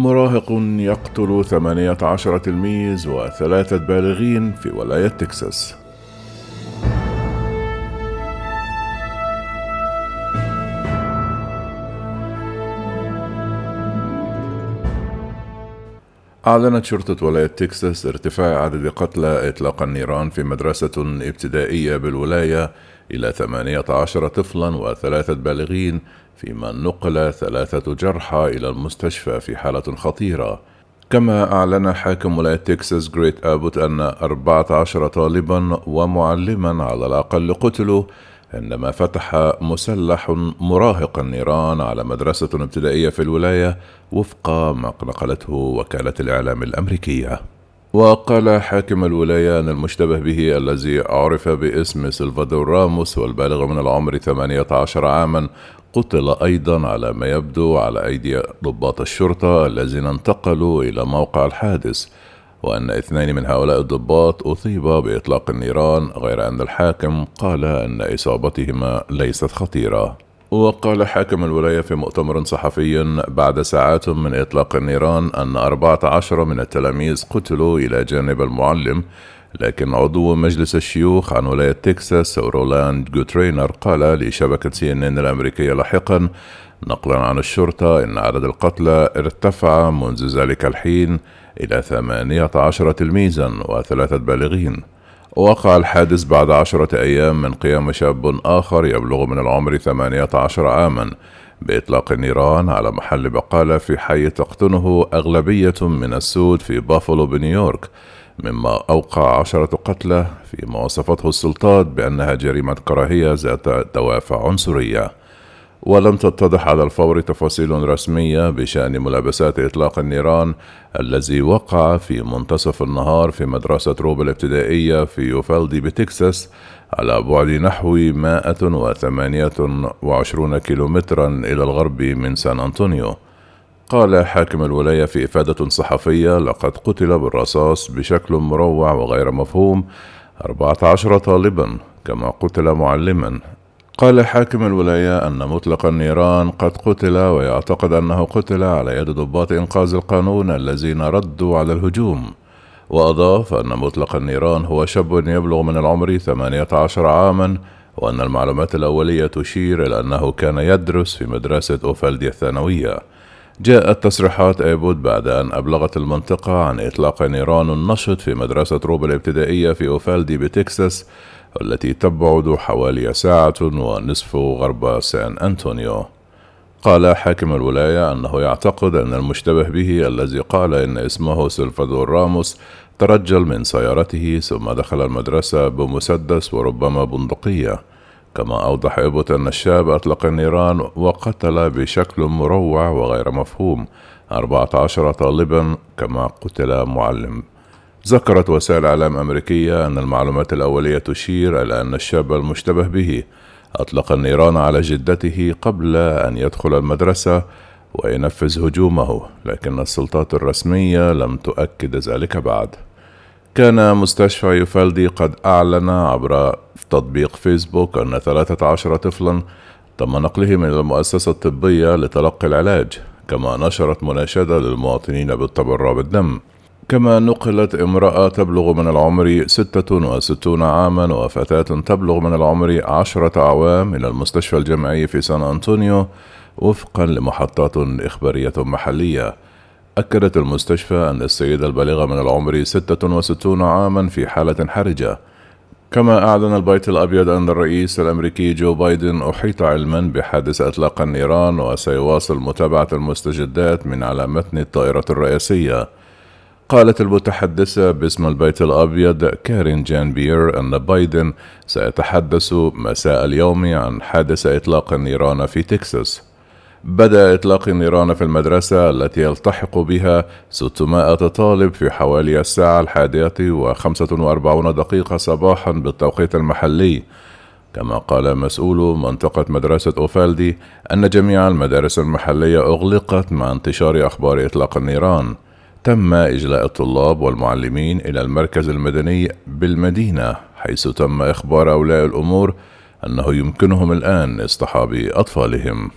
مراهق يقتل 18 تلميذ وثلاثة بالغين في ولاية تكساس. أعلنت شرطة ولاية تكساس ارتفاع عدد قتلى إطلاق النيران في مدرسة ابتدائية بالولاية إلى 18 طفلا وثلاثة بالغين فيما نقل ثلاثة جرحى إلى المستشفى في حالة خطيرة. كما أعلن حاكم ولاية تكساس جريت أبوت أن 14 طالبا ومعلما على الأقل قتلوا عندما فتح مسلح مراهق النيران على مدرسة ابتدائية في الولاية وفق ما نقلته وكالة الإعلام الأمريكية. وقال حاكم الولاية أن المشتبه به الذي عرف باسم سلفادور راموس والبالغ من العمر 18 عاما قتل أيضا على ما يبدو على أيدي ضباط الشرطة الذين انتقلوا إلى موقع الحادث وأن اثنين من هؤلاء الضباط أصيبا بإطلاق النيران غير أن الحاكم قال أن إصابتهما ليست خطيرة. وقال حاكم الولاية في مؤتمر صحفي بعد ساعات من إطلاق النيران أن أربعة عشر من التلاميذ قتلوا إلى جانب المعلم لكن عضو مجلس الشيوخ عن ولاية تكساس رولاند جوتيريز قال لشبكة سي إن إن الأمريكية لاحقا نقلا عن الشرطة إن عدد القتلى ارتفع منذ ذلك الحين إلى ثمانية عشر تلميذا وثلاثة بالغين. وقع الحادث بعد عشرة أيام من قيام شاب آخر يبلغ من العمر ثمانية عشر عاما بإطلاق النيران على محل بقالة في حي تقطنه أغلبية من السود في بافلو بنيويورك. مما أوقع عشرة قتلى فيما وصفته السلطات بأنها جريمة كراهية ذات دوافع عنصرية. ولم تتضح على الفور تفاصيل رسمية بشأن ملابسات إطلاق النيران الذي وقع في منتصف النهار في مدرسة روب الابتدائية في يوفالدي بتكساس على بعد نحو 128 كيلومترا إلى الغرب من سان أنطونيو. قال حاكم الولاية في إفادة صحفية لقد قتل بالرصاص بشكل مروع وغير مفهوم 14 طالبا كما قتل معلما قال حاكم الولاية أن مطلق النيران قد قتل ويعتقد أنه قتل على يد ضباط إنقاذ القانون الذين ردوا على الهجوم. وأضاف أن مطلق النيران هو شاب يبلغ من العمر 18 عاما وأن المعلومات الأولية تشير إلى أنه كان يدرس في مدرسة أوفالديا الثانوية. جاءت تصريحات أيبود بعد أن أبلغت المنطقة عن إطلاق نيران نشط في مدرسة روب الابتدائية في أوفالدي بتكساس التي تبعد حوالي ساعة ونصف غرب سان أنطونيو. قال حاكم الولاية أنه يعتقد أن المشتبه به الذي قال إن اسمه سلفادور راموس ترجل من سيارته ثم دخل المدرسة بمسدس وربما بندقية. كما أوضح إبوت أن الشاب أطلق النيران وقتل بشكل مروع وغير مفهوم. أربعة عشر طالبا كما قتل معلم. ذكرت وسائل إعلام أمريكية أن المعلومات الأولية تشير إلى أن الشاب المشتبه به. أطلق النيران على جدته قبل أن يدخل المدرسة وينفذ هجومه لكن السلطات الرسمية لم تؤكد ذلك بعد. كان مستشفى يوفالدي قد أعلن عبر تطبيق فيسبوك أن 13 طفلا تم نقلهم إلى المؤسسة الطبية لتلقي العلاج كما نشرت مناشدة للمواطنين بالتبرع بالدم. كما نقلت امرأة تبلغ من العمر ستة وستون عاما وفتاة تبلغ من العمر عشرة أعوام إلى المستشفى الجامعي في سان أنطونيو وفقا لمحطات إخبارية محلية. أكدت المستشفى أن السيدة البالغة من العمر ستة وستون عاما في حالة حرجة. كما أعلن البيت الأبيض أن الرئيس الأمريكي جو بايدن أحيط علما بحادث إطلاق النيران وسيواصل متابعة المستجدات من على متن الطائرة الرئاسية. قالت المتحدثة باسم البيت الأبيض كارين جان بيير أن بايدن سيتحدث مساء اليوم عن حادث إطلاق النيران في تكساس. بدأ إطلاق النيران في المدرسة التي يلتحق بها 600 طالب في حوالي الساعة الحادية وخمسة وأربعون دقيقة صباحا بالتوقيت المحلي. كما قال مسؤول منطقة مدرسة أوفالدي أن جميع المدارس المحلية أغلقت مع انتشار أخبار إطلاق النيران. تم إجلاء الطلاب والمعلمين إلى المركز المدني بالمدينة حيث تم إخبار أولياء الأمور أنه يمكنهم الآن اصطحاب أطفالهم.